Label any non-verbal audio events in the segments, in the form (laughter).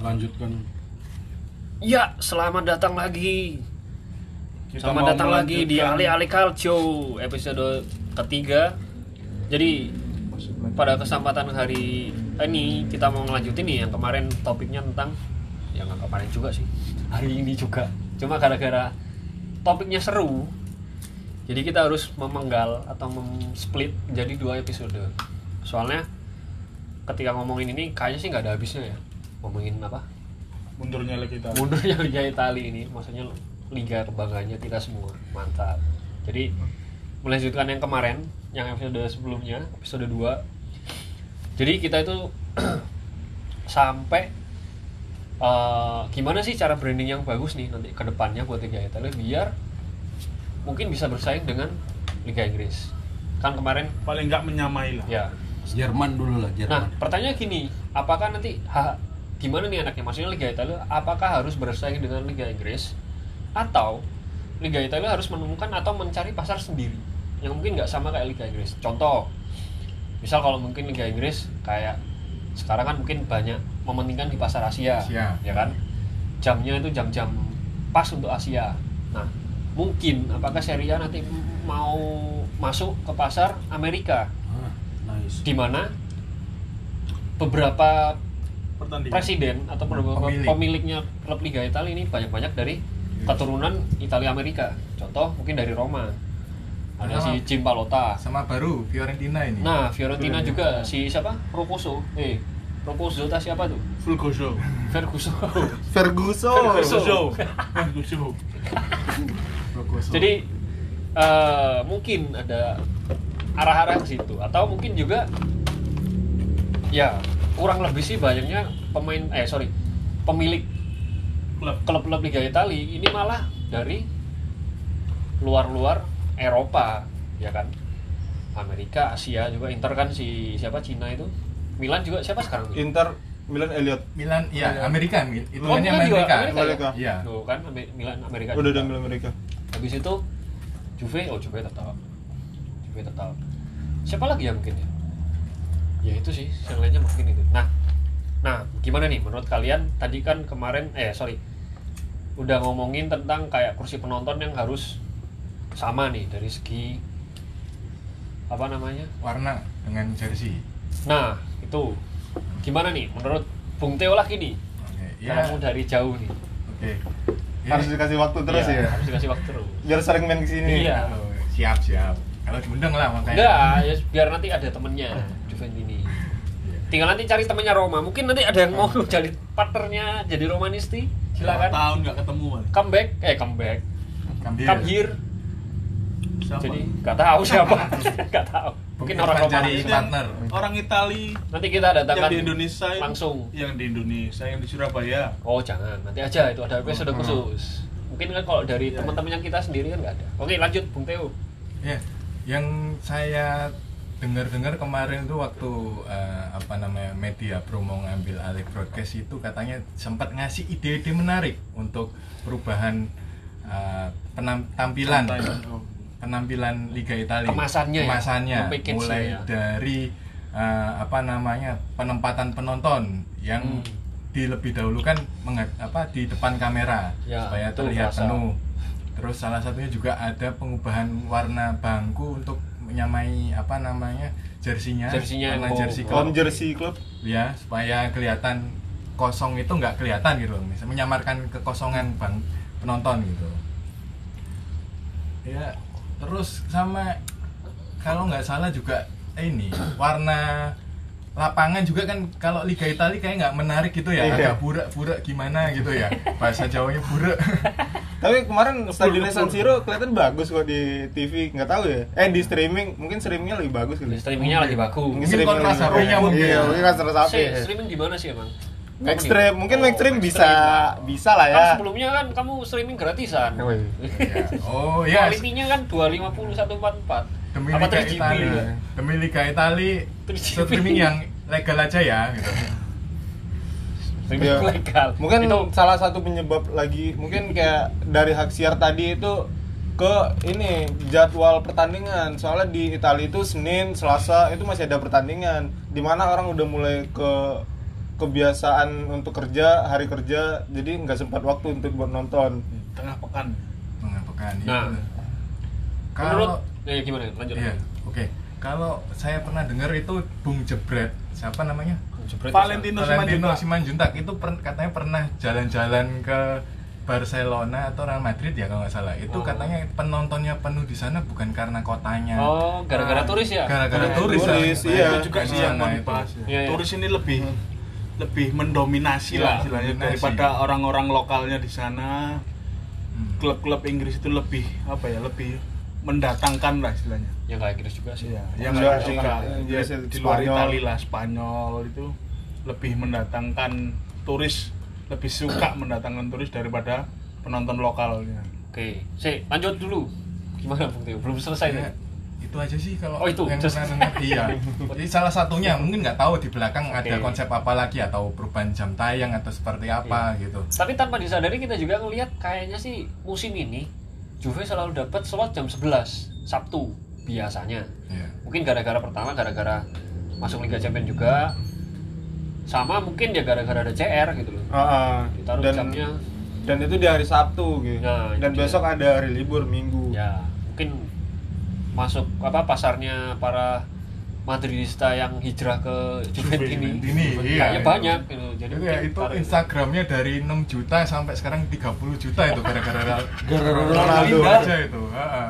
lanjutkan. Ya, selamat datang lagi. Kita selamat datang lagi di Ali Ali Calcio episode ketiga. Jadi pada kesempatan hari ini kita mau ngelanjutin nih yang kemarin topiknya tentang yang nggak kemarin juga sih hari ini juga. Cuma gara-gara topiknya seru jadi kita harus memenggal atau mem-split jadi dua episode. Soalnya ketika ngomongin ini kayaknya sih nggak ada habisnya ya ngomongin apa? Mundurnya lagi kita mundurnya Liga Italia ini maksudnya liga kebanggaannya kita semua. Mantap. Jadi melanjutkan yang kemarin yang episode sebelumnya episode 2 jadi kita itu (clears throat) sampai eh, gimana sih cara branding yang bagus nih nanti ke depannya buat Liga Italia biar mungkin bisa bersaing dengan Liga Inggris. Kan kemarin paling nggak menyamai lah. Ya. Jerman dulu lah Nah, Jerman. pertanyaan gini, apakah nanti ha, gimana nih anaknya? Maksudnya Liga Italia apakah harus bersaing dengan Liga Inggris atau Liga Italia harus menemukan atau mencari pasar sendiri yang mungkin nggak sama kayak Liga Inggris. Contoh, misal kalau mungkin Liga Inggris kayak sekarang kan mungkin banyak mementingkan di pasar Asia, Asia. ya kan? Jamnya itu jam-jam pas untuk Asia. Nah, mungkin apakah Serie A nanti mau masuk ke pasar Amerika? Ah, nice. di mana beberapa pertandingan presiden atau beberapa Pemilik. pemiliknya klub Liga Italia ini banyak-banyak dari keturunan Italia Amerika. Contoh mungkin dari Roma. Ada Sama. si Jim Pallotta. sama baru Fiorentina ini Nah, Fiorentina juga si siapa? Roccuzzo. Eh, Roccuzzo tas siapa tuh? Ferguson go show go show Ferguson. (laughs) (laughs) Jadi eh, mungkin ada arah-arah ke situ atau mungkin juga ya kurang lebih sih banyaknya pemain eh sorry pemilik klub. klub-klub Liga Italia. Ini malah dari luar-luar Eropa ya kan? Amerika Asia juga Inter kan si siapa Cina itu. Milan juga siapa sekarang? Tuh? Inter Milan Elliot Milan ya Amerika itu Oh, hanya Milan Amerika. Amerika. Amerika. Iya. Tuh kan Milan Amerika udah udah Milan Amerika. Habis itu Juve oh Juve tetap. Juve tetap. Siapa lagi ya mungkin ya ya itu sih yang lainnya mungkin itu. Nah nah gimana nih? Menurut kalian tadi kan kemarin eh sorry udah ngomongin tentang kayak kursi penonton yang harus sama nih dari segi apa namanya? Warna dengan jersey. Nah itu. Gimana nih? Menurut Bung Teo lagi nih. Oke, ya. Kamu dari jauh nih. Oke. Ya, harus dikasih waktu terus Iya, ya? harus dikasih waktu terus. Biar sering main ke sini Iya. oh, siap siap. Kalau diundang lah makanya. Enggak, ya biar nanti ada temennya Juventini. Tinggal nanti cari temennya Roma. Mungkin nanti ada yang mau (laughs) jadi partnernya jadi Romanisti. Silakan. tahun nggak ketemu? Come back, eh come back. Come here. Come here. siapa Jadi nggak tahu siapa. (laughs) Nggak tahu. Mungkin orang Irfan Roma. cari Itu yang partner. orang Itali Nanti kita datangkan yang di Indonesia langsung. yang di Indonesia yang di Surabaya Oh jangan, nanti aja itu ada episode Hmm. khusus. Mungkin kan kalau dari Iya. teman-temannya kita sendiri kan nggak ada. Oke lanjut Bung Teo. Ya, yang saya dengar-dengar kemarin itu waktu eh, apa namanya media promo ngambil alih broadcast itu katanya sempat ngasih ide-ide menarik untuk perubahan eh, penam- tampilan Oh. penampilan Liga Italia Kemasannya ya? kemasannya Package-nya mulai ya? dari eh, apa namanya penempatan penonton yang Hmm. di lebih dahulu kan apa di depan kamera Ya, supaya terlihat penuh terus salah satunya juga ada pengubahan warna bangku untuk menyamai apa namanya jersinya Jersinya. warna yang jersey klub home jersey club? Ya supaya kelihatan kosong itu nggak kelihatan gitu loh Misal menyamarkan kekosongan bang penonton gitu. Ya terus sama kalau nggak salah juga ini warna lapangan juga kan kalau Liga Italia kayak nggak menarik gitu ya Iya. agak burak-burak gimana gitu ya bahasa Jawanya burak (laughs) tapi kemarin stadionnya San Siro kelihatan bagus kok di TV nggak tahu ya eh di streaming mungkin streamingnya lebih bagus kali Streamingnya lagi bagus. Mungkin lebih HP-nya bagus. mungkin. iya mungkin kontras Si, streaming di mana sih emang? Extreme, mungkin Oh, Extreme bisa Extreme. bisa lah Kan ya. sebelumnya kan kamu streaming gratisan. Oh, iya. Ya. oh ya Kualitinya kan 250 144. Demi Apa Liga 3GP? Italia demi Liga Italia 3GP. streaming yang legal aja ya gitu Streaming Iya. legal. Mungkin itu salah satu penyebab lagi mungkin kayak dari hak siar tadi itu ke ini jadwal pertandingan soalnya di Italia itu Senin Selasa itu masih ada pertandingan di mana orang udah mulai ke kebiasaan untuk kerja hari kerja jadi nggak sempat waktu untuk buat nonton tengah pekan mengapakan Nah, kalau menurut ya gimana lanjut iya oke kalau saya pernah dengar itu Bung Jebret siapa namanya Jebret Valentino Valentino Simanjuntak itu per- katanya pernah jalan-jalan ke Barcelona atau Real Madrid ya kalau nggak salah itu Oh. katanya penontonnya penuh di sana bukan karena kotanya oh gara-gara turis ya gara-gara Iya, turis, turis, lah. iya. itu juga Di sih yang dibahas ya. Iya. turis ini lebih lebih mendominasi Iya, lah istilahnya daripada orang-orang lokalnya di sana Hmm. klub-klub Inggris itu lebih apa ya lebih mendatangkan lah istilahnya yang kayak Inggris juga sih Iya, yang Enggak nggak iya sih, di luar. Italia lah Spanyol itu lebih mendatangkan turis lebih suka (clears throat) mendatangkan turis daripada penonton lokalnya. oke sih lanjut dulu gimana Bung Tio belum selesai Ya, nih itu aja sih kalau Oh, itu, yang just- pernah dengar iya jadi salah satunya mungkin nggak tahu di belakang ada Oke. konsep apa lagi atau perubahan jam tayang atau seperti apa Iya. gitu tapi tanpa disadari kita juga ngelihat kayaknya sih musim ini Juve selalu dapat slot jam 11 Sabtu biasanya Iya. mungkin gara-gara pertama gara-gara masuk Liga Champions juga sama mungkin ya gara-gara ada CR gitu loh Ah, ah. ditaruh dan jamnya dan itu di hari Sabtu gitu Nah, dan dia. besok ada hari libur Minggu ya mungkin masuk apa pasarnya para Madridista yang hijrah ke Juventus ini, ini, iya, kayaknya itu. banyak gitu jadi ya mungkin itu Instagramnya dari 6 juta sampai sekarang 30 juta itu gara-gara (laughs) Gara-gara Ronaldo Ronaldo. aja itu. Ha, ha.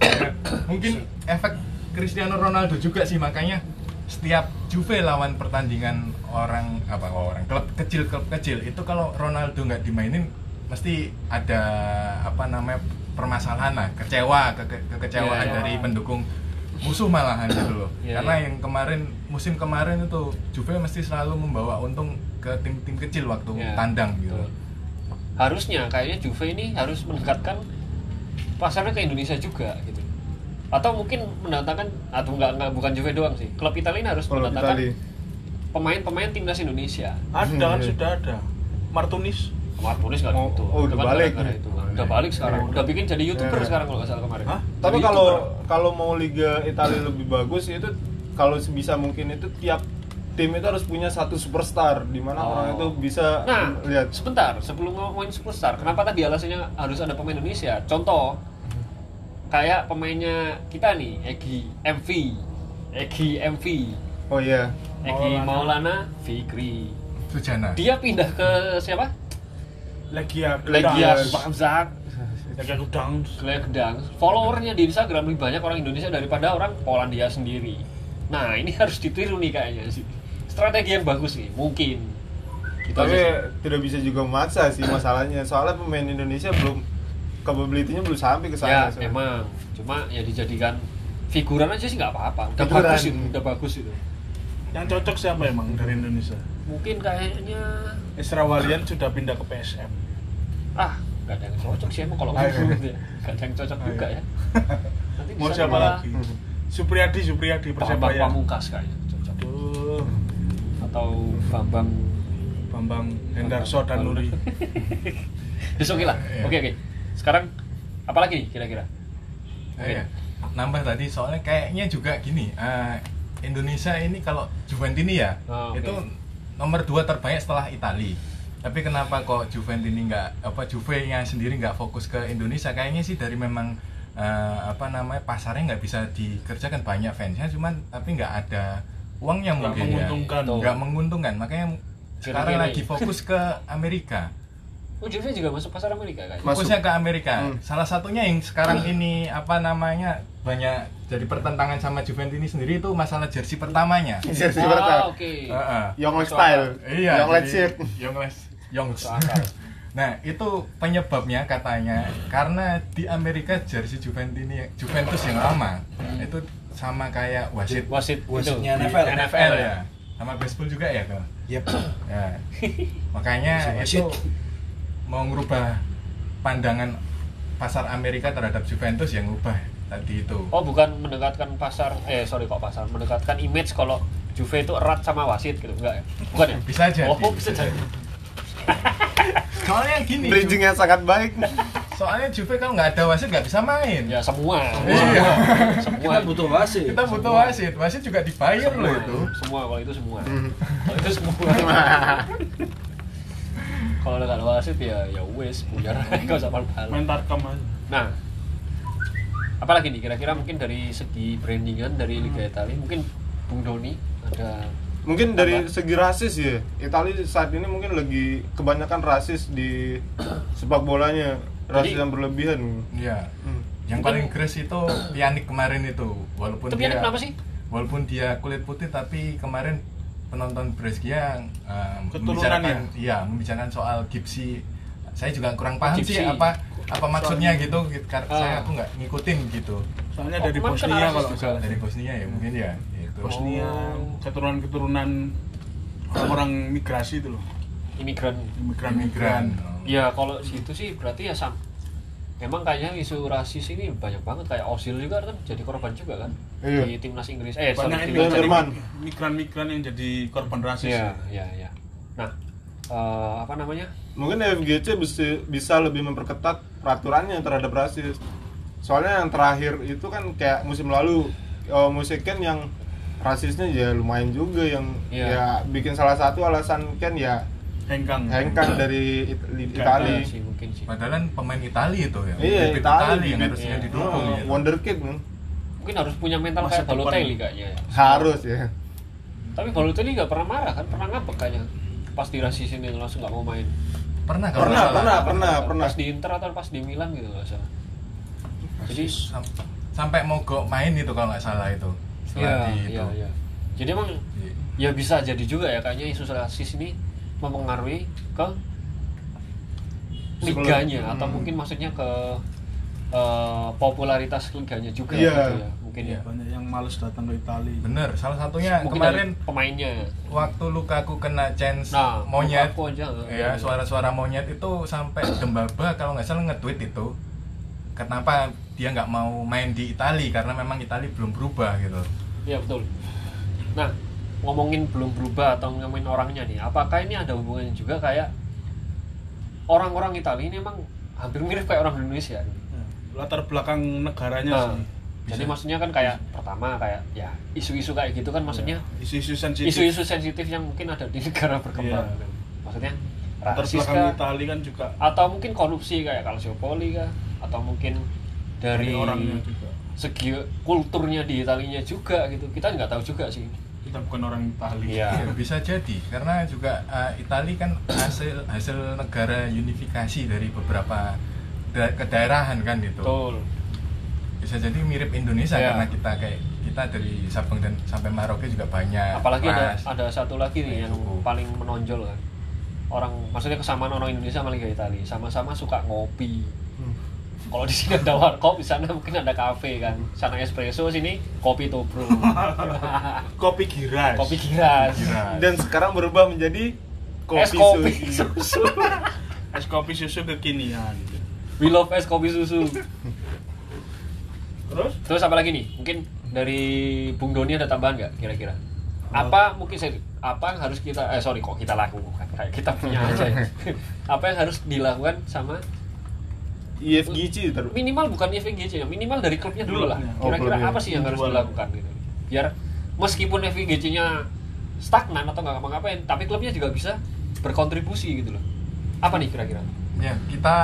Ya, Mungkin efek Cristiano Ronaldo juga sih makanya setiap Juve lawan pertandingan orang apa orang klub kecil klub kecil itu kalau Ronaldo nggak dimainin mesti ada apa namanya permasalahan lah kecewa ke, ke- kekecewaan Iya, iya. dari pendukung musuh malahan gitu loh (coughs) Iya, karena iya. yang kemarin musim kemarin itu Juve mesti selalu membawa untung ke tim-tim kecil waktu Ya, tandang gitu betul. harusnya kayaknya Juve ini harus mendekatkan pasarnya ke Indonesia juga gitu atau mungkin mendatangkan atau enggak enggak bukan Juve doang sih klub Italia ini harus kalau mendatangkan pemain-pemain timnas Indonesia Ada kan Hmm. sudah ada. Martunis. Martunis nggak Oh, gitu oh, udah kan balik. gara-gara itu udah balik sekarang Iya. udah bikin jadi youtuber Iya. sekarang kalau nggak salah kemarin Hah? tapi Jadi kalau YouTuber. kalau mau Liga Italia lebih bagus itu kalau sebisa mungkin itu tiap tim itu harus punya satu superstar di mana Oh. orang itu bisa Nah, lihat sebentar sebelum ngomongin superstar, kenapa tadi alasannya harus ada pemain Indonesia? Contoh, kayak pemainnya kita nih, Egi MV, Egi MV, oh iya Egi Maulana. Maulana Fikri. Sujana Dia pindah ke siapa? Legia Legia Gdansk. Bangzak, Legia Gdansk. Legia Gdansk. Followernya di Instagram lebih banyak orang Indonesia daripada orang Polandia sendiri. Nah, ini (laughs) harus ditiru nih kayaknya sih. Strategi yang bagus nih, mungkin. Gitu tapi tidak bisa juga memaksa sih masalahnya soalnya pemain Indonesia belum capability-nya belum sampai ke ya sana memang cuma ya dijadikan figuran aja sih nggak apa-apa udah Figuran. bagus itu udah bagus itu Yang cocok siapa emang dari Indonesia? mungkin kayaknya Isra Walian sudah pindah ke PSM. Ah nggak ada yang cocok sih emang kalau gitu ya nggak ada yang cocok juga ya (laughs) nanti Mau siapa lagi? Supriyadi, Supriyadi Bambang Persebaya. Pamungkas kayaknya cocok Aduh, atau Bambang Bambang Hendarso dan Nuri. It's okay lah Iya. oke oke sekarang apa lagi nih kira-kira Eh, iya. nambah tadi soalnya kayaknya juga gini eh, Indonesia ini kalau Juventini ya Oh, oke. itu nomor dua terbanyak setelah Itali tapi kenapa kok Juventini nggak apa Juve nya sendiri nggak fokus ke Indonesia kayaknya sih dari memang eh, apa namanya pasarnya nggak bisa dikerjakan banyak fansnya cuman tapi nggak ada uangnya Nggak mungkin menguntungkan. ya nggak menguntungkan makanya sekarang lagi ini. fokus ke (laughs) Amerika oh Juve juga masuk pasar Amerika kayaknya Masuk. fokusnya ke Amerika. Hmm. Salah satunya yang sekarang ini apa namanya banyak jadi pertentangan sama Juventini sendiri itu masalah jersey pertamanya. jersey ah pertama oke Heeh. Young Masuk style Iya. Young Young Young. Masuk akal. Nah, itu penyebabnya katanya karena di Amerika jersey Juventini Juventus yang lama itu sama kayak wasit wasit Wasitnya. NFL. NFL ya. Sama baseball juga ya, Kak? Yep. Ya. Makanya Wasit. itu mau ngerubah pandangan pasar Amerika terhadap Juventus yang ngubah tadi itu. Oh bukan mendekatkan pasar, eh sorry kok pasar, mendekatkan image kalau Juve itu erat sama wasit gitu, enggak ya? Bukan ya? Bisa jadi. Oh bisa jadi. (laughs) Soalnya gini, bridgingnya sangat baik soalnya Juve kalau nggak ada wasit nggak bisa main Ya semua. Iya. Semua. Kita butuh wasit. kita butuh Semua. wasit wasit juga dibayar semua. loh itu Semua kalau itu semua. Kalau itu semua. (laughs) kalau nggak ada wasit ya ya wes buyar (laughs) nggak usah malu-malu. main tarkam aja Nah, apalagi nih kira-kira mungkin dari segi brandingan dari Liga Italia mungkin Bung Doni ada Mungkin dari Apa? segi rasis ya, Italia saat ini mungkin lagi kebanyakan rasis di (coughs) sepak bolanya, rasis Jadi- yang berlebihan. Iya. Hmm. Yang Mungkin- paling gres itu (coughs) Pjanic kemarin itu, walaupun Itu dia kenapa sih? walaupun dia kulit putih tapi kemarin penonton Brescia um, Keturunan membicarakan iya membicarakan soal gipsi saya juga kurang paham Gipsy. sih apa apa maksudnya gitu, gitu karena Ah. saya aku nggak ngikutin gitu soalnya Oh, dari kan Bosnia rasis kalau salah dari Bosnia ya mungkin ya Bosnia Oh. keturunan-keturunan orang migrasi itu loh imigran. imigran imigran Ya kalau situ sih berarti ya sam. Emang kayaknya isu rasis ini banyak banget kayak Ozil juga kan jadi korban juga kan Iya. di timnas Inggris. Eh, sorry, banyak Jerman. migran-migran yang jadi korban rasis Iya, iya, iya. Nah, eh, apa namanya? Mungkin FGC bisa, bisa lebih memperketat peraturannya terhadap rasis. Soalnya yang terakhir itu kan kayak musim lalu, oh, musim Ken yang rasisnya ya lumayan juga yang Iya. ya bikin salah satu alasan Ken ya hengkang hengkang dari It- Iya, Itali. Iya sih mungkin sih. padahal kan pemain Italia itu ya Iya, bibit Italia, Italia yang harusnya iya. didukung Oh, gitu. wonderkid kan? Mungkin harus punya mental Masa kayak Balotelli kayaknya. ya. harus ya. Tapi Balotelli nggak pernah marah kan, pernah ngambek kayaknya. Pas dirasisin itu langsung nggak mau main. pernah kalau Pernah, salah. pernah, pernah, pernah. Pas di Inter atau pas di Milan gitu nggak salah. Jadi Sam- sampai mogok main itu kalau nggak salah itu Iya, setelah di itu iya, iya. Jadi emang Iya. ya bisa jadi juga ya kayaknya isu rasis ini mempengaruhi ke liganya Hmm. atau mungkin maksudnya ke eh, popularitas liganya juga Iya. gitu ya mungkin ya. banyak yang males datang ke Italia bener salah satunya Mungkin kemarin pemainnya. waktu Lukaku kena chance Nah, monyet Lukaku aja, ya iya. suara-suara monyet itu sampai Dembaba kalau nggak salah nge-tweet itu kenapa dia nggak mau main di Italia karena memang Italia belum berubah gitu Iya betul. Nah ngomongin belum berubah atau ngomongin orangnya nih, apakah ini ada hubungannya juga kayak orang-orang Italia ini emang hampir mirip kayak orang Indonesia? latar belakang negaranya Nah, sih jadi maksudnya kan kayak pertama kayak ya isu-isu kayak gitu kan maksudnya isu-isu sensitif isu-isu sensitif yang mungkin ada di negara berkembang. Iya. Maksudnya latar belakang kah? Italia kan juga atau mungkin korupsi kayak Calciopoli kah? Atau mungkin dari, dari orangnya juga segi kulturnya di Italinya juga gitu. Kita nggak tahu juga sih. kita bukan orang Italia Iya. Ya, bisa jadi karena juga uh, Italia kan hasil hasil negara unifikasi dari beberapa da- kedaerahan kan itu Betul. bisa jadi mirip Indonesia Iya. karena kita kayak kita dari Sabang dan sampai Maroke juga banyak apalagi ada ada satu lagi nih yang Suku. paling menonjol kan orang maksudnya kesamaan orang Indonesia sama Liga Italia sama-sama suka ngopi kalau di sini ada warkop di sana mungkin ada kafe kan. Sana espresso sini kopi tobro (laughs) kopi giras. Kopi giras. Kira. Dan sekarang berubah menjadi kopi es kopi susu. (laughs) susu. Es kopi susu kekinian. We love es kopi susu. Terus? Terus apa lagi nih? Mungkin dari Bung Doni ada tambahan nggak kira-kira? Apa? mungkin saya apa yang harus kita eh sorry kok kita lakukan? Kayak kita punya aja ya. (laughs) apa yang harus dilakukan sama IFGC ter minimal bukan FVGC ya minimal dari klubnya dulu lah. Oh, kira-kira klubnya. apa sih yang harus dilakukan gitu. Biar meskipun FVGC-nya stagnan atau nggak ngapa-ngapain tapi klubnya juga bisa berkontribusi gitu loh. Apa nih kira-kira? Ya kita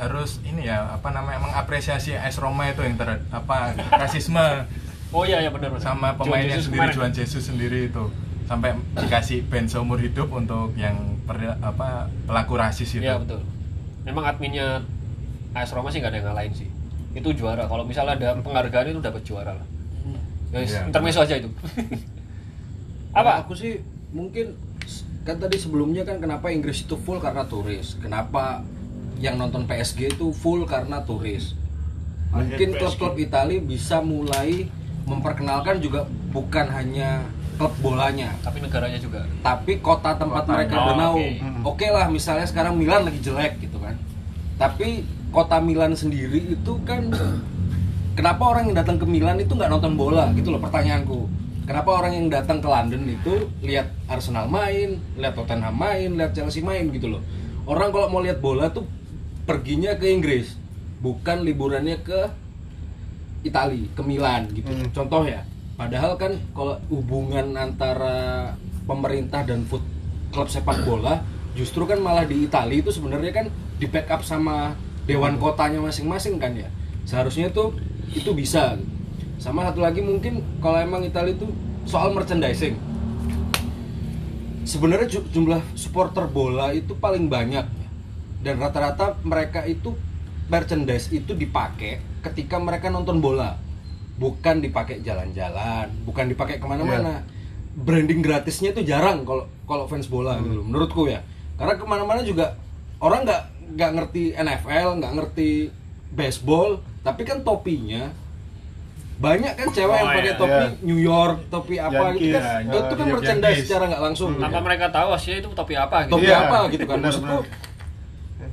harus ini ya apa namanya mengapresiasi AS Roma itu yang ter apa rasisme. Oh iya ya benar benar. Sama pemainnya sendiri kemarin. Juan Jesus sendiri itu. Sampai dikasih ban seumur hidup untuk yang per- apa pelaku rasis itu. Iya betul. Memang adminnya AS Roma sih nggak ada yang ngalahin sih. Itu juara. Kalau misalnya ada penghargaan itu dapat juara lah. Ya, wis, Iya. intermezzo aja itu. (laughs) Apa? aku sih mungkin kan tadi sebelumnya kan kenapa Inggris itu full karena turis kenapa yang nonton PSG itu full karena turis mungkin klub-klub Italia bisa mulai memperkenalkan juga bukan hanya klub bolanya Tapi negaranya juga. tapi kota tempat Kotanya. mereka Oh, bernaung oke. oke lah misalnya sekarang Milan lagi jelek gitu kan tapi kota Milan sendiri itu kan kenapa orang yang datang ke Milan itu nggak nonton bola gitu loh pertanyaanku kenapa orang yang datang ke London itu lihat Arsenal main lihat Tottenham main lihat Chelsea main gitu loh orang kalau mau lihat bola tuh perginya ke Inggris bukan liburannya ke Itali, ke Milan gitu. Hmm. Contoh ya. Padahal kan kalau hubungan antara pemerintah dan foot klub sepak bola justru kan malah di Itali itu sebenarnya kan di backup sama dewan kotanya masing-masing kan ya. Seharusnya itu itu bisa. Sama satu lagi mungkin kalau emang Itali itu soal merchandising. Sebenarnya ju- jumlah supporter bola itu paling banyak dan rata-rata mereka itu merchandise itu dipakai ketika mereka nonton bola bukan dipakai jalan-jalan bukan dipakai ke mana-mana branding gratisnya itu jarang kalau kalau fans bola gitu loh, menurutku ya karena ke mana-mana juga orang nggak nggak ngerti NFL nggak ngerti baseball tapi kan topinya banyak kan cewek yang Oh, pakai iya. topi Iya. New York topi apa gitu kan Yankees, itu kan iya, merchandise secara nggak langsung gitu Tanpa kan. mereka tahu aslinya itu topi apa gitu. topi Iya, apa gitu kan maksudku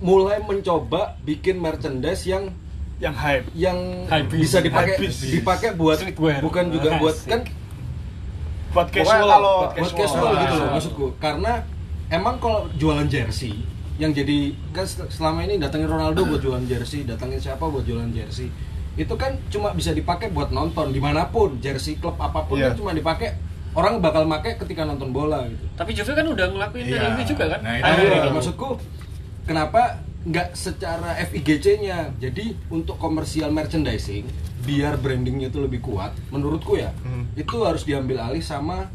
mulai mencoba bikin merchandise yang yang hype yang Hypebeast. bisa dipakai dipakai buat Streetwear. bukan juga buat Asik. kan buat Pokoknya casual kalau- buat casual Wah. gitu loh maksudku karena emang kalau jualan jersey yang jadi kan sel- selama ini datangin Ronaldo buat jualan jersey datangin siapa buat jualan jersey itu kan cuma bisa dipakai buat nonton di mana pun jersey klub apa pun kan cuma dipakai orang bakal make ketika nonton bola gitu Tapi Juve kan udah ngelakuin Iya. ini juga kan? Nah, itu Iya, maksudku kenapa nggak secara FIGC-nya? Jadi untuk komersial merchandising biar brandingnya itu lebih kuat, menurutku ya Hmm. itu harus diambil alih sama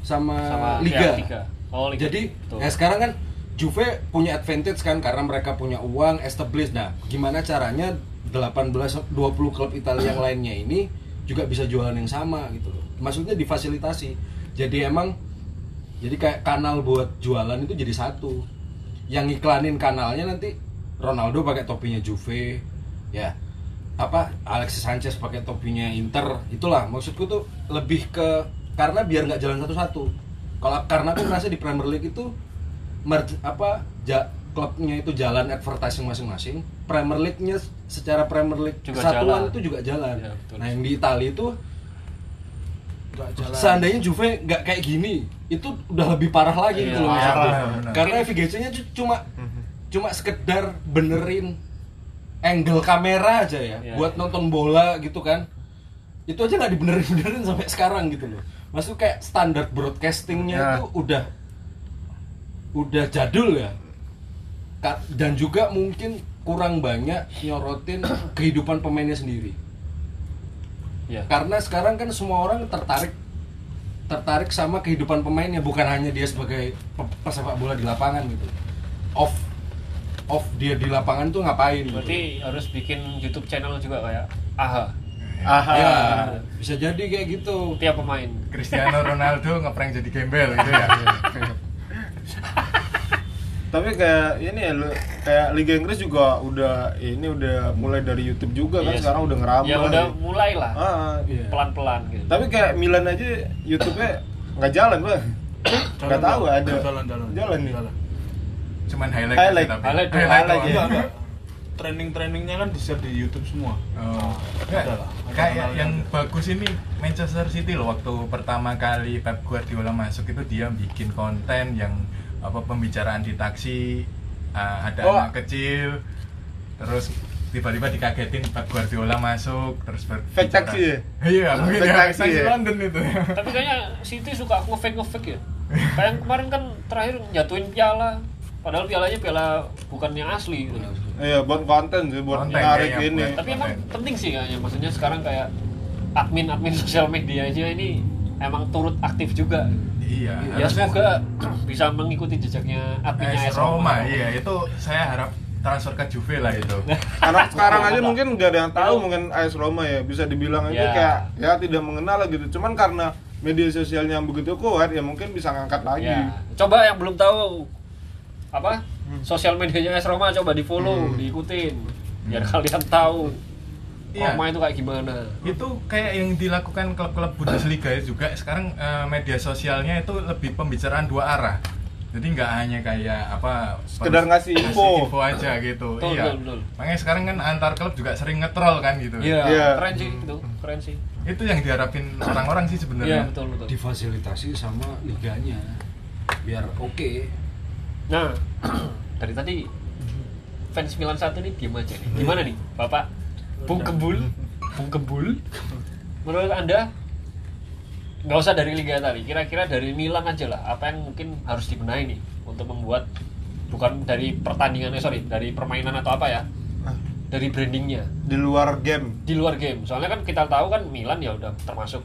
sama, sama liga. liga. Oh, liga. Jadi Betul. ya sekarang kan Juve punya advantage kan karena mereka punya uang establish. Nah, gimana caranya 18 20 klub Italia yang lainnya ini juga bisa jualan yang sama gitu loh. Maksudnya difasilitasi. Jadi emang jadi kayak kanal buat jualan itu jadi satu. Yang iklanin kanalnya nanti Ronaldo pakai topinya Juve, ya. Apa Alexis Sanchez pakai topinya Inter. Itulah maksudku tuh lebih ke karena biar nggak jalan satu-satu. Kalau karena aku merasa di Premier League itu merge, apa ja, klubnya itu jalan advertising masing-masing. Premier League-nya secara Premier League Juga kesatuan jalan. itu juga jalan. Ya, betul. nah, yang di Italia itu jalan seandainya Juve nggak kayak gini itu udah lebih parah lagi Iya, gitu loh karena FGC-nya cu- cuma cuma sekedar benerin angle kamera aja ya Iya, buat iya. nonton bola gitu kan itu aja nggak dibenerin benerin sampai sekarang gitu loh maksud kayak standar broadcastingnya Ya. itu udah udah jadul ya dan juga mungkin kurang banyak nyorotin (clears throat) kehidupan pemainnya sendiri Iya. karena sekarang kan semua orang tertarik tertarik sama kehidupan pemainnya bukan hanya dia sebagai pe- pesepak bola di lapangan gitu off off dia di lapangan tuh ngapain gitu. Berarti harus bikin YouTube channel juga kayak AHA. Aha. ya bisa jadi kayak gitu Tiap pemain. Cristiano Ronaldo ngeprank jadi gembel gitu ya. (laughs) (laughs) Tapi kayak ini ya lu kayak Liga Inggris juga udah ini udah mulai dari YouTube juga kan Iya sih. sekarang udah ngerambah. Ya udah mulai lah. Ah, Iya. Pelan-pelan gitu. tapi kayak Milan aja YouTube-nya nggak jalan, Bang. Nggak tahu ada. jalan jalan Jalan nih. Cuman highlight, Highlight. aja tapi. Highlight doang. Highlight doang. ya. Enggak, enggak. Training-trainingnya kan di-share di YouTube semua. Oh. Ada Nggak, lah, ada kayak yang ada. bagus ini Manchester City loh waktu pertama kali Pep Guardiola masuk itu dia bikin konten yang apa pembicaraan di taksi uh, ada Oh. anak kecil terus tiba-tiba dikagetin Pep Guardiola masuk terus ber- Fake taksi ya? Iya, mungkin Fake ya, taksi taksi ya? London itu. Tapi kayaknya City suka ngefake ngefake ya. Kayak yang kemarin kan terakhir jatuhin piala. Padahal pialanya piala bukan yang asli gitu. Iya, buat konten sih, buat Konten narik kayaknya ini. buat- Tapi emang Konten. penting sih kayaknya. Maksudnya sekarang kayak admin-admin (laughs) sosial medianya ini emang turut aktif juga. Iya. Ya semoga (clears throat) bisa mengikuti jejaknya adminnya AS AS Roma, iya itu saya harap transfer ke Juve lah itu. (laughs) Karena sekarang aja mungkin nggak ada yang tahu mungkin AS Roma ya bisa dibilang aja Ya. kayak ya tidak mengenal lah gitu. Cuman karena media sosialnya yang begitu kuat ya mungkin bisa ngangkat lagi. Ya. Coba yang belum tahu apa sosial medianya AS Roma coba di follow, Hmm. diikutin biar kalian tahu Iya. Roma itu kayak gimana. itu kayak yang dilakukan klub-klub Bundesliga juga sekarang eh, media sosialnya itu lebih pembicaraan dua arah jadi nggak hanya kayak apa Sekedar ngasih info. info aja gitu Betul, iya betul, betul. makanya sekarang kan antar klub juga sering ngetrol kan gitu Iya, Iya. keren sih itu, keren sih. itu yang diharapin orang-orang sih Iya, sebenarnya betul betul. difasilitasi sama liganya biar oke Nah, (clears throat) dari tadi fans Milan satu nih diem aja nih. Gimana nih, Bapak? Bung Kebul, Bung Kebul. Menurut anda nggak usah dari Liga Italia, kira-kira dari Milan aja lah. Apa yang mungkin harus dibenahi nih untuk membuat bukan dari pertandingannya sorry dari permainan atau apa ya? Dari brandingnya. Di luar game. Di luar game. Soalnya kan kita tahu kan Milan ya udah termasuk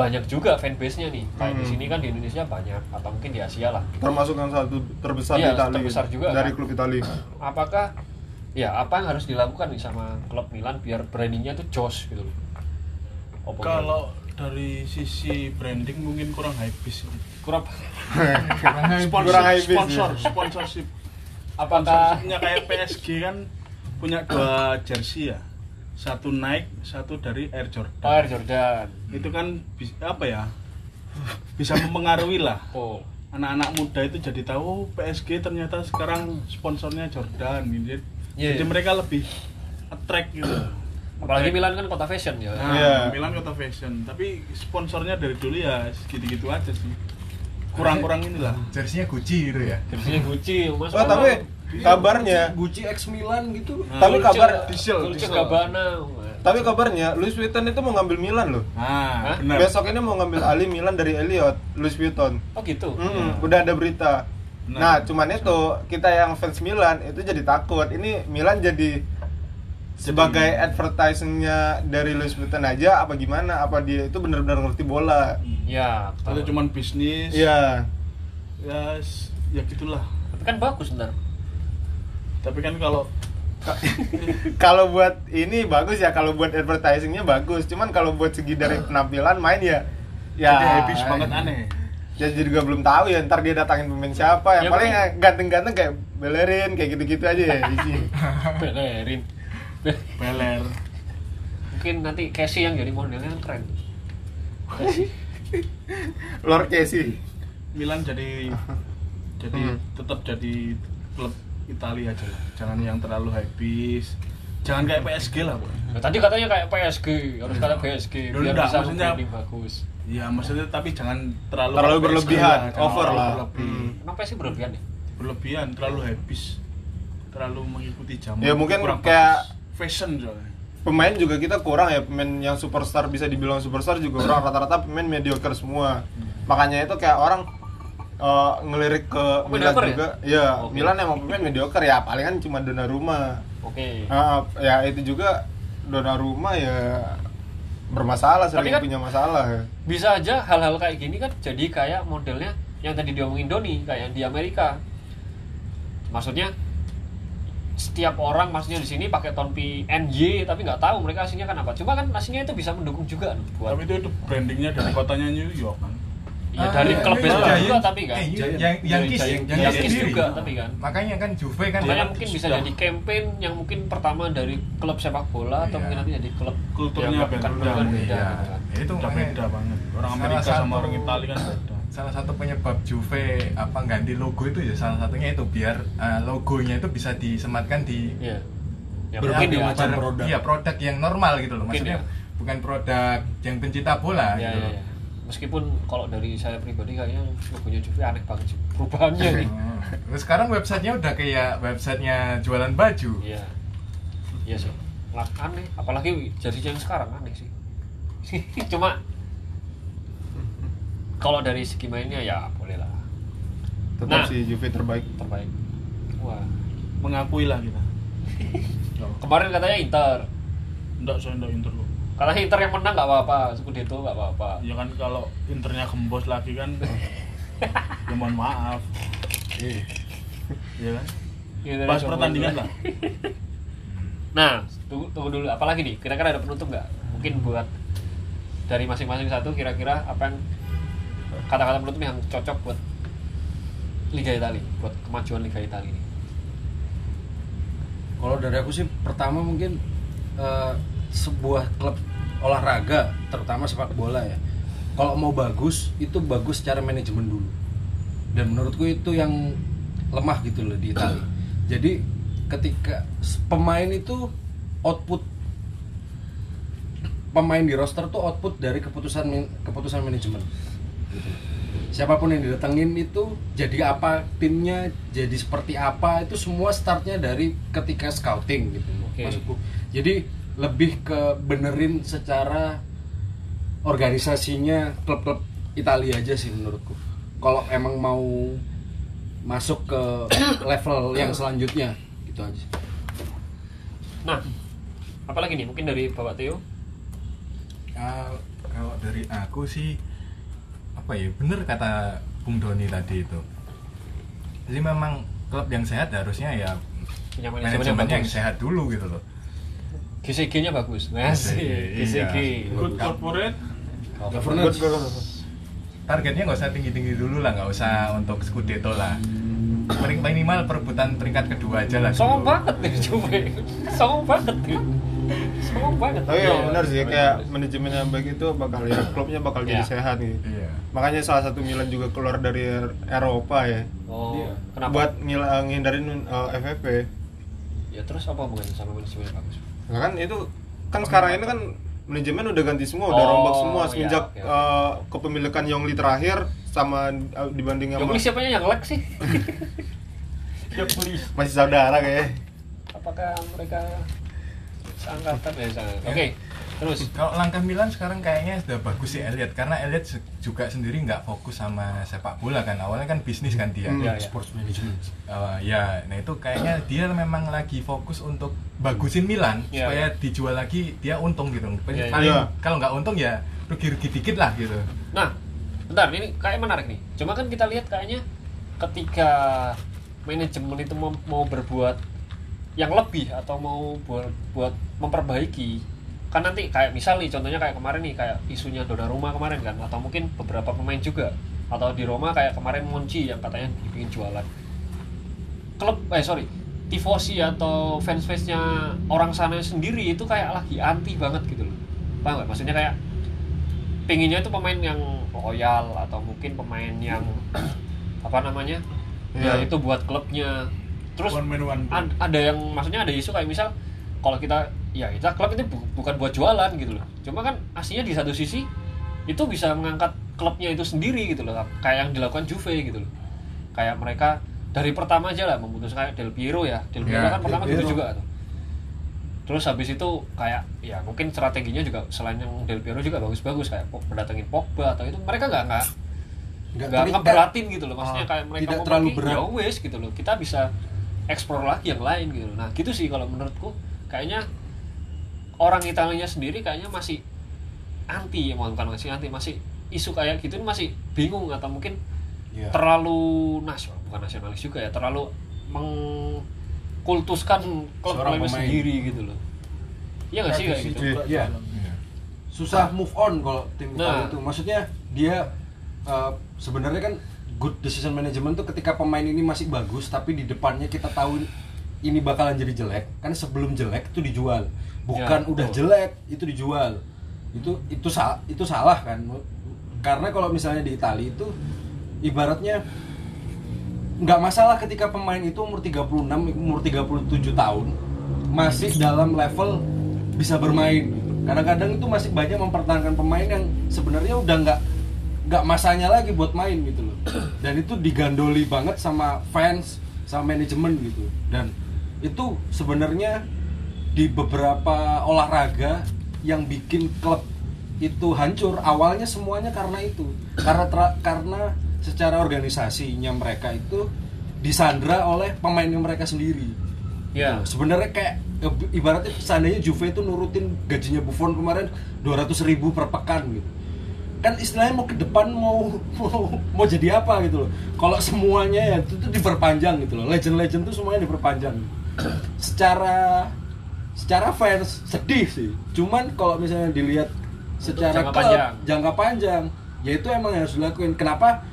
banyak juga fanbase nya nih kayak di Hmm. sini kan di Indonesia banyak atau mungkin di Asia lah termasuk yang satu terbesar Iya, di Italia terbesar juga, dari kan? klub Italia (clears throat) apakah ya apa yang harus dilakukan nih sama klub Milan biar brandingnya tuh jos gitu loh Apa Kalau dari sisi branding mungkin kurang high bis. kurang (laughs) Sponsor, Kurang bis, sponsor, ya. sponsorship. apakah Sponsorshipnya kayak PSG kan punya dua jersey ya. Satu Nike, satu dari Air Jordan. oh, Air Jordan Itu kan bis- apa ya? (laughs) Bisa mempengaruhi lah. oh Anak-anak muda itu jadi tahu oh, PSG ternyata sekarang sponsornya Jordan gitu. Iya, Jadi iya. mereka lebih attract gitu. (clears throat) apalagi Milan kan kota fashion ya Nah, Iya. Milan kota fashion, tapi sponsornya dari dulu ya segitu-gitu aja sih. Kurang-kurang inilah. Jersinya Gucci gitu ya. jersey Gucci mas oh tapi kabarnya Gucci X Milan gitu. Nah, Tapi kabar- diesel. Gabbana tapi kabarnya Louis Vuitton itu mau ngambil Milan loh. Nah, benar. besok ini mau ngambil alih Milan dari Elliot Louis Vuitton. Oh gitu? Mm-mm, udah ada berita. Benar. nah cuman itu kita yang fans Milan itu jadi takut. Ini Milan jadi sebagai advertisingnya dari Louis Vuitton aja apa gimana? Apa dia itu benar-benar ngerti bola? Ya Atau cuman bisnis. iya. Ya, s- ya gitulah. tapi kan bagus ntar Tapi kan kalau kalau buat ini bagus ya kalau buat advertisingnya bagus. Cuman kalau buat segi dari penampilan main ya ya jadi habis banget aneh. jadi juga belum tahu ya ntar dia datangin pemain siapa. Yang Ya, paling ganteng-ganteng kayak Bellerin kayak gitu-gitu aja ya isi (laughs) Belerin Beler. mungkin nanti Casey yang jadi modelnya yang keren. Casey? Lord Casey. Milan jadi jadi Hmm. tetap jadi klub Italia aja lah. Jangan yang terlalu habis. Jangan kayak PSG lah, Boy. Nah, tadi katanya kayak PSG harus kata PSG Dulu biar enggak, bisa maksudnya- bagus Iya, maksudnya tapi jangan terlalu Terlalu PSG berlebihan, jangan over lah. berlebih. Hmm. emang PSG berlebihan ya Berlebihan, terlalu habis. Terlalu mengikuti zaman. Ya, mungkin Kurang kayak- bagus. fashion soalnya. pemain juga kita kurang ya pemain yang superstar bisa dibilang superstar juga kurang rata-rata pemain mediocre semua makanya itu kayak orang eh, ngelirik ke Oh, Milan mediocre ya? juga. Ya Oke. Milan emang pemain mediocre ya palingan cuma Donnarumma oke. Ah, ya itu juga Donnarumma ya bermasalah sering Tapi kan- punya masalah bisa aja hal-hal kayak gini kan jadi kayak modelnya yang tadi diomongin Doni kayak yang di Amerika. Maksudnya setiap orang maksudnya di sini pakai topi NY tapi nggak tahu mereka aslinya kan apa cuma kan aslinya itu bisa mendukung juga loh buat Tapi itu, itu brandingnya dari kotanya New York kan. Ya dari iya, klub iya, juga tapi kan Eh, yang yang kis, yang Yang kis juga, tapi kan. Makanya kan Juve kan makanya mungkin bisa sudah- jadi campaign yang mungkin pertama dari klub sepak bola atau mungkin nanti jadi klub Kulturnya beda. beda. Ya, itu beda banget. Orang Amerika sama orang Italia kan beda. salah satu penyebab Juve apa ganti logo itu ya salah satunya itu biar uh, logonya itu bisa disematkan di Iya. Ya, mungkin ya. macam produk. Iya, produk yang normal gitu loh. Maksudnya ya. bukan produk yang pencinta bola Ya, gitu. ya, ya. Meskipun kalau dari saya pribadi kayaknya logonya Juve aneh banget sih perubahannya nih. (laughs) Hmm. Terus sekarang websitenya udah kayak websitenya jualan baju. Iya. Iya sih. Lah aneh, apalagi jersey yang sekarang aneh sih. (laughs) Cuma kalau dari segi mainnya ya boleh lah tetap Nah. si Juve terbaik terbaik. Wah. Mengakui lah kita. (laughs) Kemarin katanya Inter. Enggak, saya enggak Inter kok. Katanya Inter yang menang nggak apa-apa, Scudetto nggak apa-apa. Ya kan kalau Internya gembos lagi kan (laughs) ya mohon maaf. Iya kan? Pas yang pertandingan lah. (laughs) Nah, tunggu, tunggu dulu. Apalagi nih? Kira-kira ada penutup nggak? Mungkin buat dari masing-masing satu kira-kira apa yang kata-kata penutup yang cocok buat Liga Italia, buat kemajuan Liga Italia ini. Kalau dari aku sih pertama mungkin eh, sebuah klub olahraga, terutama sepak bola ya. Kalau mau bagus, itu bagus secara manajemen dulu. Dan menurutku itu yang lemah gitu loh di Italia. Jadi ketika pemain itu output pemain di roster tuh output dari keputusan keputusan manajemen. Gitu. siapa pun yang didatengin itu jadi apa timnya jadi seperti apa itu semua startnya dari ketika scouting gitu Oke. maksudku jadi lebih ke benerin secara organisasinya klub-klub Italia aja sih menurutku. Kalau emang mau masuk ke (coughs) level yang selanjutnya gitu aja. Nah, apalagi nih? Mungkin dari Bapak Theo? Kal- kalau dari aku sih apa ya bener kata Bung Doni tadi itu. Jadi memang klub yang sehat harusnya ya Punya manajemen yang manajemennya yang sehat dulu gitu loh GCG-nya bagus. Masih Iya. GCG. good corporate governance targetnya nggak usah tinggi tinggi dulu lah nggak usah untuk Scudetto lah Paling minimal perebutan peringkat kedua aja lah dulu. banget nih coba. Songong banget nih. Songong banget. Tapi Iya, yang benar sih iya. kayak manajemen yang baik itu bakal ya klubnya bakal jadi Iya. sehat gitu. iya Makanya salah satu Milan juga keluar dari Eropa ya. Oh, Iya. kenapa? Buat ngil- eh, ngindarin uh, FFP. Ya terus apa hubungannya sama manajemen yang bagus? Nah, kan itu kan sekarang ini kan manajemen udah ganti semua, udah Oh, rombak semua iya, semenjak oke, oke. uh, kepemilikan Yongli terakhir sama uh, dibanding sama Yongli siapanya yang lag sih? (laughs) Yongli. masih saudara kayak. Apakah mereka seangkatan ya? seangkatan. Oke, terus. kalau langkah Milan sekarang kayaknya sudah bagus sih Elliot karena Elliot juga sendiri nggak fokus sama sepak bola kan awalnya kan bisnis kan dia Hmm. Ya, ya. sports management Uh, ya, nah itu kayaknya dia memang lagi fokus untuk bagusin Milan Iya, supaya iya. dijual lagi dia untung gitu. Iya, iya. Paling Iya. kalau nggak untung ya rugi-rugi dikit lah gitu. Nah, bentar ini kayak menarik nih. Cuma kan kita lihat kayaknya ketika manajemen itu mau, mau berbuat yang lebih atau mau buat buat memperbaiki kan nanti kayak misal nih contohnya kayak kemarin nih kayak isunya Donnarumma kemarin kan atau mungkin beberapa pemain juga. Atau di Roma kayak kemarin Monchi yang katanya ingin jualan. Klub eh sorry tifosi atau fans fansnya orang sana sendiri itu kayak lagi anti banget gitu loh. Paham nggak? Maksudnya kayak pinginnya itu pemain yang loyal atau mungkin pemain yang (clears throat) apa namanya? Ya Iya. itu buat klubnya. Terus one man one ad- ada yang maksudnya ada isu kayak misal kalau kita ya kita klub itu bu- bukan buat jualan gitu loh. Cuma kan aslinya di satu sisi itu bisa mengangkat klubnya itu sendiri gitu loh. Kayak yang dilakukan Juve gitu loh. Kayak mereka dari pertama aja lah memutuskan kayak Del Piero ya. Del Piero Ya, kan Del pertama gitu Piero. juga tuh. Terus habis itu kayak ya mungkin strateginya juga selain yang Del Piero juga bagus-bagus kayak mendatangin Pogba atau itu mereka nggak nggak nggak ngeberatin gitu loh. Maksudnya Ah, kayak mereka tidak mau terlalu berat. ya wes gitu loh. Kita bisa explore lagi yang lain gitu loh. nah gitu sih kalau menurutku. Kayaknya orang Italia sendiri kayaknya masih anti ya bukan masih anti masih isu kayak gitu masih bingung atau mungkin Iya. terlalu nasional bukan nasionalis juga ya terlalu mengkultuskan klub Seorang klubnya pemain. sendiri gitu loh iya nggak sih kayak gitu Iya. Iya. susah move on kalau tim Nah. Italia itu maksudnya dia uh, sebenarnya kan good decision management tuh ketika pemain ini masih bagus tapi di depannya kita tahu ini bakalan jadi jelek kan sebelum jelek itu dijual bukan Ya, udah betul. jelek itu dijual. Itu itu salah itu salah kan? Karena kalau misalnya di Italia itu ibaratnya nggak masalah ketika pemain itu umur 36 umur 37 tahun masih dalam level bisa bermain. Kadang-kadang itu masih banyak mempertahankan pemain yang sebenarnya udah nggak nggak masanya lagi buat main gitu loh. Dan itu digandoli banget sama fans sama manajemen gitu. Dan itu sebenarnya di beberapa olahraga yang bikin klub itu hancur awalnya semuanya karena itu. Karena tra- karena secara organisasinya mereka itu disandra oleh pemainnya mereka sendiri. Ya. Sebenarnya kayak ibaratnya seandainya Juve itu nurutin gajinya Buffon kemarin 200 ribu per pekan gitu. Kan istilahnya mau ke depan mau mau, mau jadi apa gitu loh. Kalau semuanya ya itu tuh diperpanjang gitu loh. Legend-legend tuh semuanya diperpanjang. Secara secara fans sedih sih cuman kalau misalnya dilihat secara jangka klub, panjang. jangka panjang ya itu emang yang harus dilakuin kenapa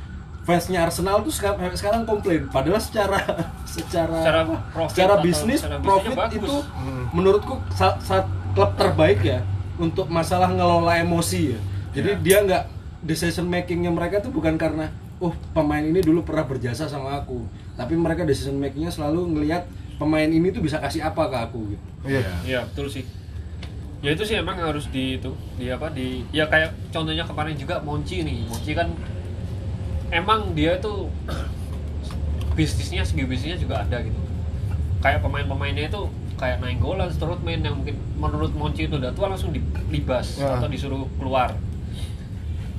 fansnya Arsenal tuh sekarang, sekarang komplain padahal secara (laughs) secara Secara profit secara bisnis secara profit bagus. itu menurutku saat, saat klub terbaik ya untuk masalah ngelola emosi ya jadi Ya. dia nggak decision makingnya mereka tuh bukan karena oh pemain ini dulu pernah berjasa sama aku tapi mereka decision makingnya selalu ngelihat pemain ini tuh bisa kasih apa ke aku gitu Iya. Iya betul sih. Ya itu sih emang harus di itu di apa di ya kayak contohnya kemarin juga Monci nih. Monci kan emang dia itu (clears throat) bisnisnya segi bisnisnya juga ada gitu kayak pemain-pemainnya itu kayak Nainggolan, Strootman yang mungkin menurut Monci itu udah tua langsung dilibas Ya. atau disuruh keluar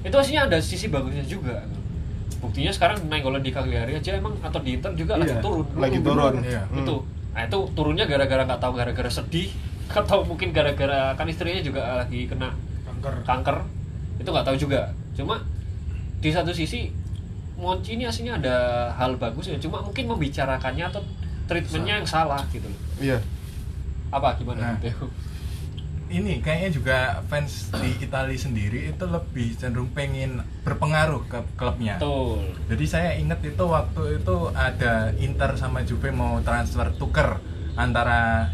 itu aslinya ada sisi bagusnya juga buktinya sekarang Nainggolan di Cagliari aja emang atau di Inter juga lagi Iya. turun. lagi turun. Iya. Hmm. itu. Nah itu turunnya gara-gara nggak tahu gara-gara sedih (laughs) atau mungkin gara-gara kan istrinya juga lagi kena kanker. kanker. Itu nggak tahu juga. Cuma di satu sisi Monci ini aslinya ada hal bagus ya. Cuma mungkin membicarakannya atau treatmentnya yang salah gitu loh. Iya. Apa? Gimana? Nah. Ini kayaknya juga fans di Italia sendiri itu lebih cenderung pengen berpengaruh ke klubnya. betul Jadi saya ingat itu waktu itu ada Inter sama Juve mau transfer tuker antara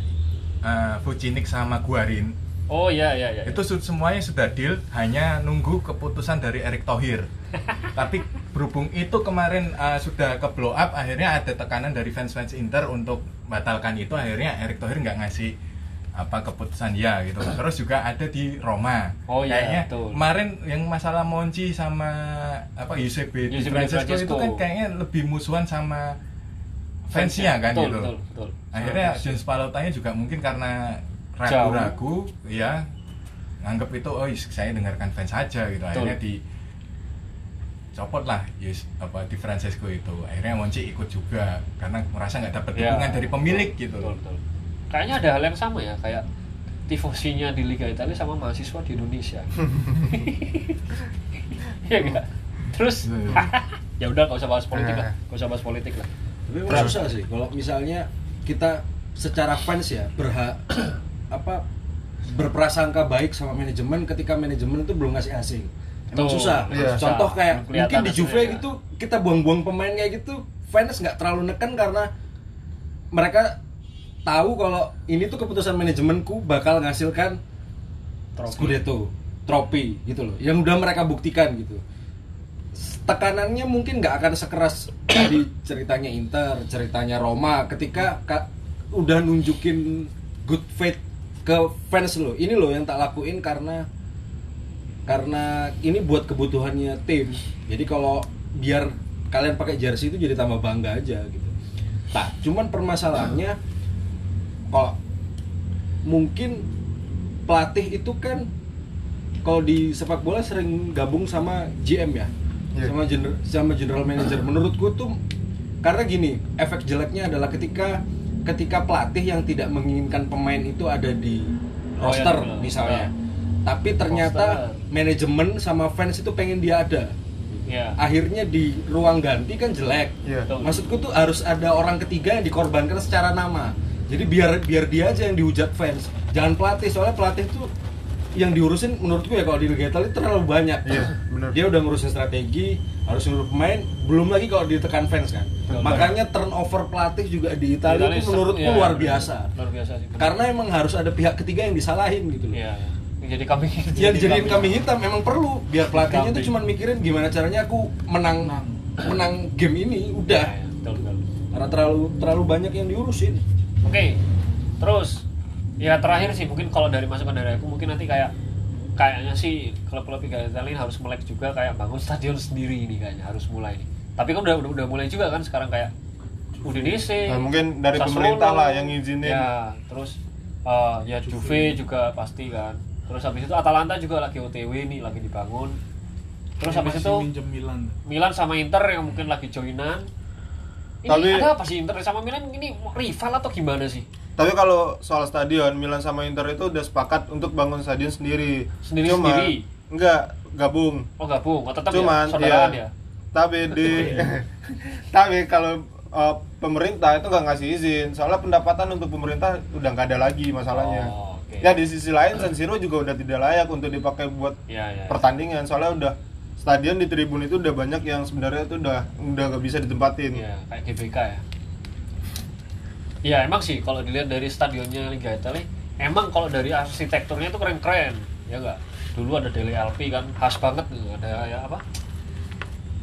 uh, Vucinic sama Guarin. oh ya ya ya Itu semuanya sudah deal, hanya nunggu keputusan dari Erick Thohir. (laughs) Tapi berhubung itu kemarin uh, sudah ke blow up, akhirnya ada tekanan dari fans-fans Inter untuk batalkan itu. Akhirnya Erick Thohir nggak ngasih apa keputusan ya gitu. Terus juga ada di Roma. Oh, iya, kayaknya betul. kemarin yang masalah Monchi sama apa Di Di Francesco itu kan kayaknya lebih musuhan sama fansnya kan betul, gitu. betul, betul. Akhirnya James Palotanya juga mungkin karena ragu-ragu ya nganggap itu oh saya dengarkan fans saja gitu akhirnya di copot lah yes apa di Francesco itu akhirnya Monchi ikut juga karena merasa nggak dapat Ya, dukungan dari pemilik gitu betul, betul. Kayaknya ada hal yang sama ya kayak tifosinya di Liga Italia sama mahasiswa di Indonesia (laughs) Iya enggak terus (laughs) ya udah nggak usah bahas politik lah nggak usah bahas politik lah Tapi susah sih kalau misalnya kita secara fans ya berhak (clears throat) apa berprasangka baik sama manajemen ketika manajemen itu belum ngasih hasil. Emang Tuh, susah. iya. Contoh Susah. kayak mungkin di Juve hasilnya. gitu kita buang-buang pemain kayak gitu fans nggak terlalu neken karena mereka tahu kalau ini tuh keputusan manajemenku bakal menghasilkan Trofi. Scudetto, trofi gitu loh. Yang udah mereka buktikan gitu. Tekanannya mungkin nggak akan sekeras (clears throat) tadi ceritanya Inter, ceritanya Roma ketika ka- udah nunjukin good faith ke fans lo. Ini loh yang tak lakuin karena karena ini buat kebutuhannya tim. Jadi kalau biar kalian pakai jersey itu jadi tambah bangga aja gitu. Nah, cuman permasalahannya kalau mungkin pelatih itu kan kalau di sepak bola sering gabung sama GM ya Iya. sama gener- sama general manager menurutku tuh karena gini efek jeleknya adalah ketika ketika pelatih yang tidak menginginkan pemain itu ada di Oh, roster iya, misalnya iya. tapi ternyata Roster. manajemen sama fans itu pengen dia ada ya akhirnya di ruang ganti kan jelek Iya. Betul. maksudku tuh harus ada orang ketiga yang dikorbankan secara nama jadi biar biar dia aja yang dihujat fans jangan pelatih soalnya pelatih tuh yang diurusin menurutku ya kalau di Liga Italia itu terlalu banyak Iya, bener. dia udah ngurusin strategi harus ngurus pemain belum lagi kalau ditekan fans kan Betul. makanya turnover pelatih juga di Italia itu menurutku ya, luar biasa luar biasa sih benar. karena emang harus ada pihak ketiga yang disalahin gitu loh Iya, jadi kambing yang dijadiin kambing hitam memang perlu biar pelatihnya Kambing. cuma mikirin gimana caranya aku menang Menang. menang game ini udah Iya, iya, betul, betul. karena terlalu terlalu banyak yang diurusin Oke, terus ya terakhir sih mungkin kalau dari masukan dari aku mungkin nanti kayak kayaknya sih klub-klub Liga Italia harus melek juga kayak bangun stadion sendiri ini kayaknya harus mulai nih. Tapi kan udah udah, udah mulai juga kan sekarang kayak Udinese. Nah, mungkin dari Sassuolo, pemerintah lah yang ngizinin. Ya, terus eh, ya Juve juga pasti kan. Terus habis itu Atalanta juga lagi OTW nih lagi dibangun. Terus habis itu Milan Milan sama Inter yang mungkin lagi joinan. Ini Tapi- ada apa sih Inter sama Milan ini rival atau gimana sih? Tapi kalau soal stadion, Milan sama Inter itu udah sepakat untuk bangun stadion sendiri. Sendiri-sendiri? Enggak, gabung. Oh gabung, oh, tetap Cuman ya, saudaraan iya. ya. Tapi di (laughs) tapi kalau uh, pemerintah itu nggak ngasih izin. Soalnya pendapatan untuk pemerintah udah nggak ada lagi masalahnya. Oh, oke. Ya di sisi lain San Siro juga udah tidak layak untuk dipakai buat Ya, ya. pertandingan. Soalnya udah stadion di tribun itu udah banyak yang sebenarnya itu udah udah nggak bisa ditempatin. Iya, kayak GBK ya. Iya, emang sih kalau dilihat dari stadionnya Liga Italia, emang kalau dari arsitekturnya itu keren-keren, ya enggak? Dulu ada Dele Alpi kan, khas banget tuh, ada ya apa?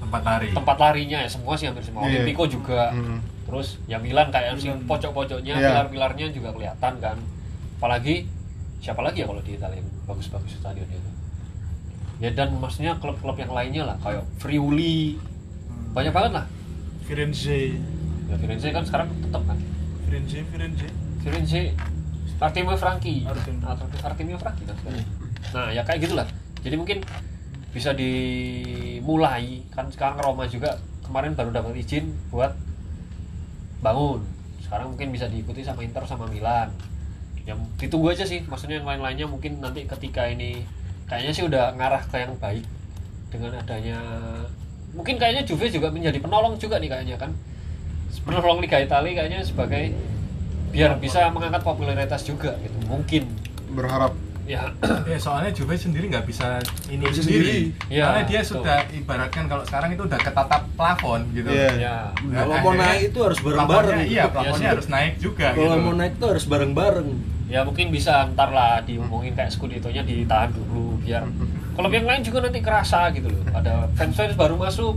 tempat lari Tempat larinya ya semua sih hampir semua. Olimpico juga. Hmm. Terus ya Milan kayak si pojok-pojoknya, Iya. pilar-pilarnya juga kelihatan kan. Apalagi siapa lagi ya kalau di Italia bagus-bagus stadionnya itu. Ya dan maksudnya klub-klub yang lainnya lah kayak Friuli. Banyak banget lah. Firenze. Ya Firenze kan sekarang tetap kan? Firenze Firenze. Firenze Artemio Franchi. Artemio. Art- Artemio Franchi kan sekarang. nah ya kayak gitulah. Jadi mungkin bisa dimulai kan sekarang Roma juga kemarin baru dapat izin buat bangun. Sekarang mungkin bisa diikuti sama Inter sama Milan. Yang ditunggu aja sih maksudnya yang lain-lainnya mungkin nanti ketika ini kayaknya sih udah ngarah ke yang baik dengan adanya mungkin kayaknya Juve juga menjadi penolong juga nih kayaknya kan penolong Liga Italia kayaknya sebagai biar bisa mengangkat popularitas juga gitu mungkin berharap ya (clears throat) Ya soalnya Juve sendiri nggak bisa ini Bisa sendiri. sendiri. Ya, Karena dia betul. sudah ibaratkan kalau sekarang itu udah ketatap plafon gitu. Iya. ya Nah, Kalau mau naik itu harus bareng-bareng. plafonnya- Iya, plafonnya Iya, harus naik juga Kalau gitu. mau naik itu harus bareng-bareng. Ya mungkin bisa ntar lah diomongin kayak Scudetto-nya ditahan dulu biar (laughs) kalau yang lain juga nanti kerasa gitu loh. Ada fans fans baru masuk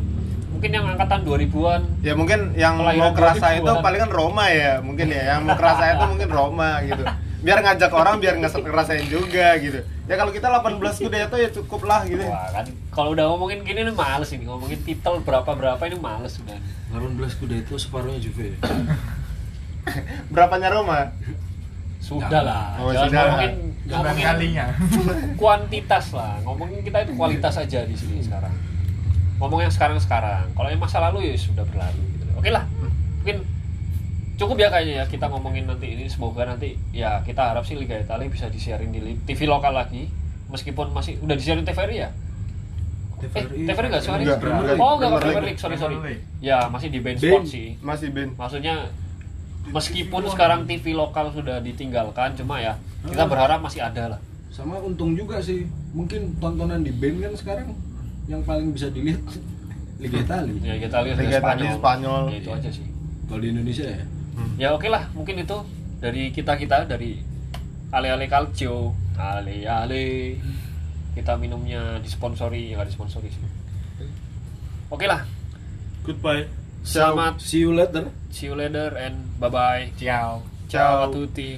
mungkin yang angkatan 2000-an ya mungkin yang mau kerasa 2000-an. itu paling kan Roma ya mungkin ya. Yang mau kerasa itu mungkin Roma gitu. Biar ngajak orang biar ngerasain juga gitu. Ya kalau kita 18 kuda itu ya cukup lah gitu. Wah kan kalau udah ngomongin gini nih males ini. Ngomongin titel berapa berapa ini males udah. 18 kuda itu separuhnya Juve. (laughs) berapanya Roma sudah lah. Oh, jangan sudah. ngomongin Sembilan ngomongin kalinya. (laughs) kuantitas lah. Ngomongin kita itu kualitas aja di sini sekarang. Ngomong yang sekarang sekarang kalau yang masa lalu ya sudah berlalu gitu. Oke lah. Mungkin cukup ya kayaknya ya kita ngomongin nanti ini. Semoga nanti ya kita harap sih Liga Italia bisa disiarin di TV lokal lagi. Meskipun masih udah disiarin TVRI ya? Eh TVRI nggak sorry Enggak, oh nggak Premier Premier League. League. Sorry sorry. Ya masih di band Band. sport sih. Masih Ben maksudnya meskipun sekarang TV lokal sudah ditinggalkan cuma ya kita berharap masih ada lah Sama untung juga sih. Mungkin tontonan di band kan sekarang yang paling bisa dilihat (laughs) Liga Italia. ya kita lihat Liga Spanyol. Italia, Spanyol. ya itu aja sih Kalau di Indonesia ya. ya oke lah mungkin itu dari kita kita dari ale ale calcio ale ale kita minumnya disponsori ya nggak disponsori sih oke lah goodbye selamat See you later. see you later and bye bye Ciao. Ciao. a tutti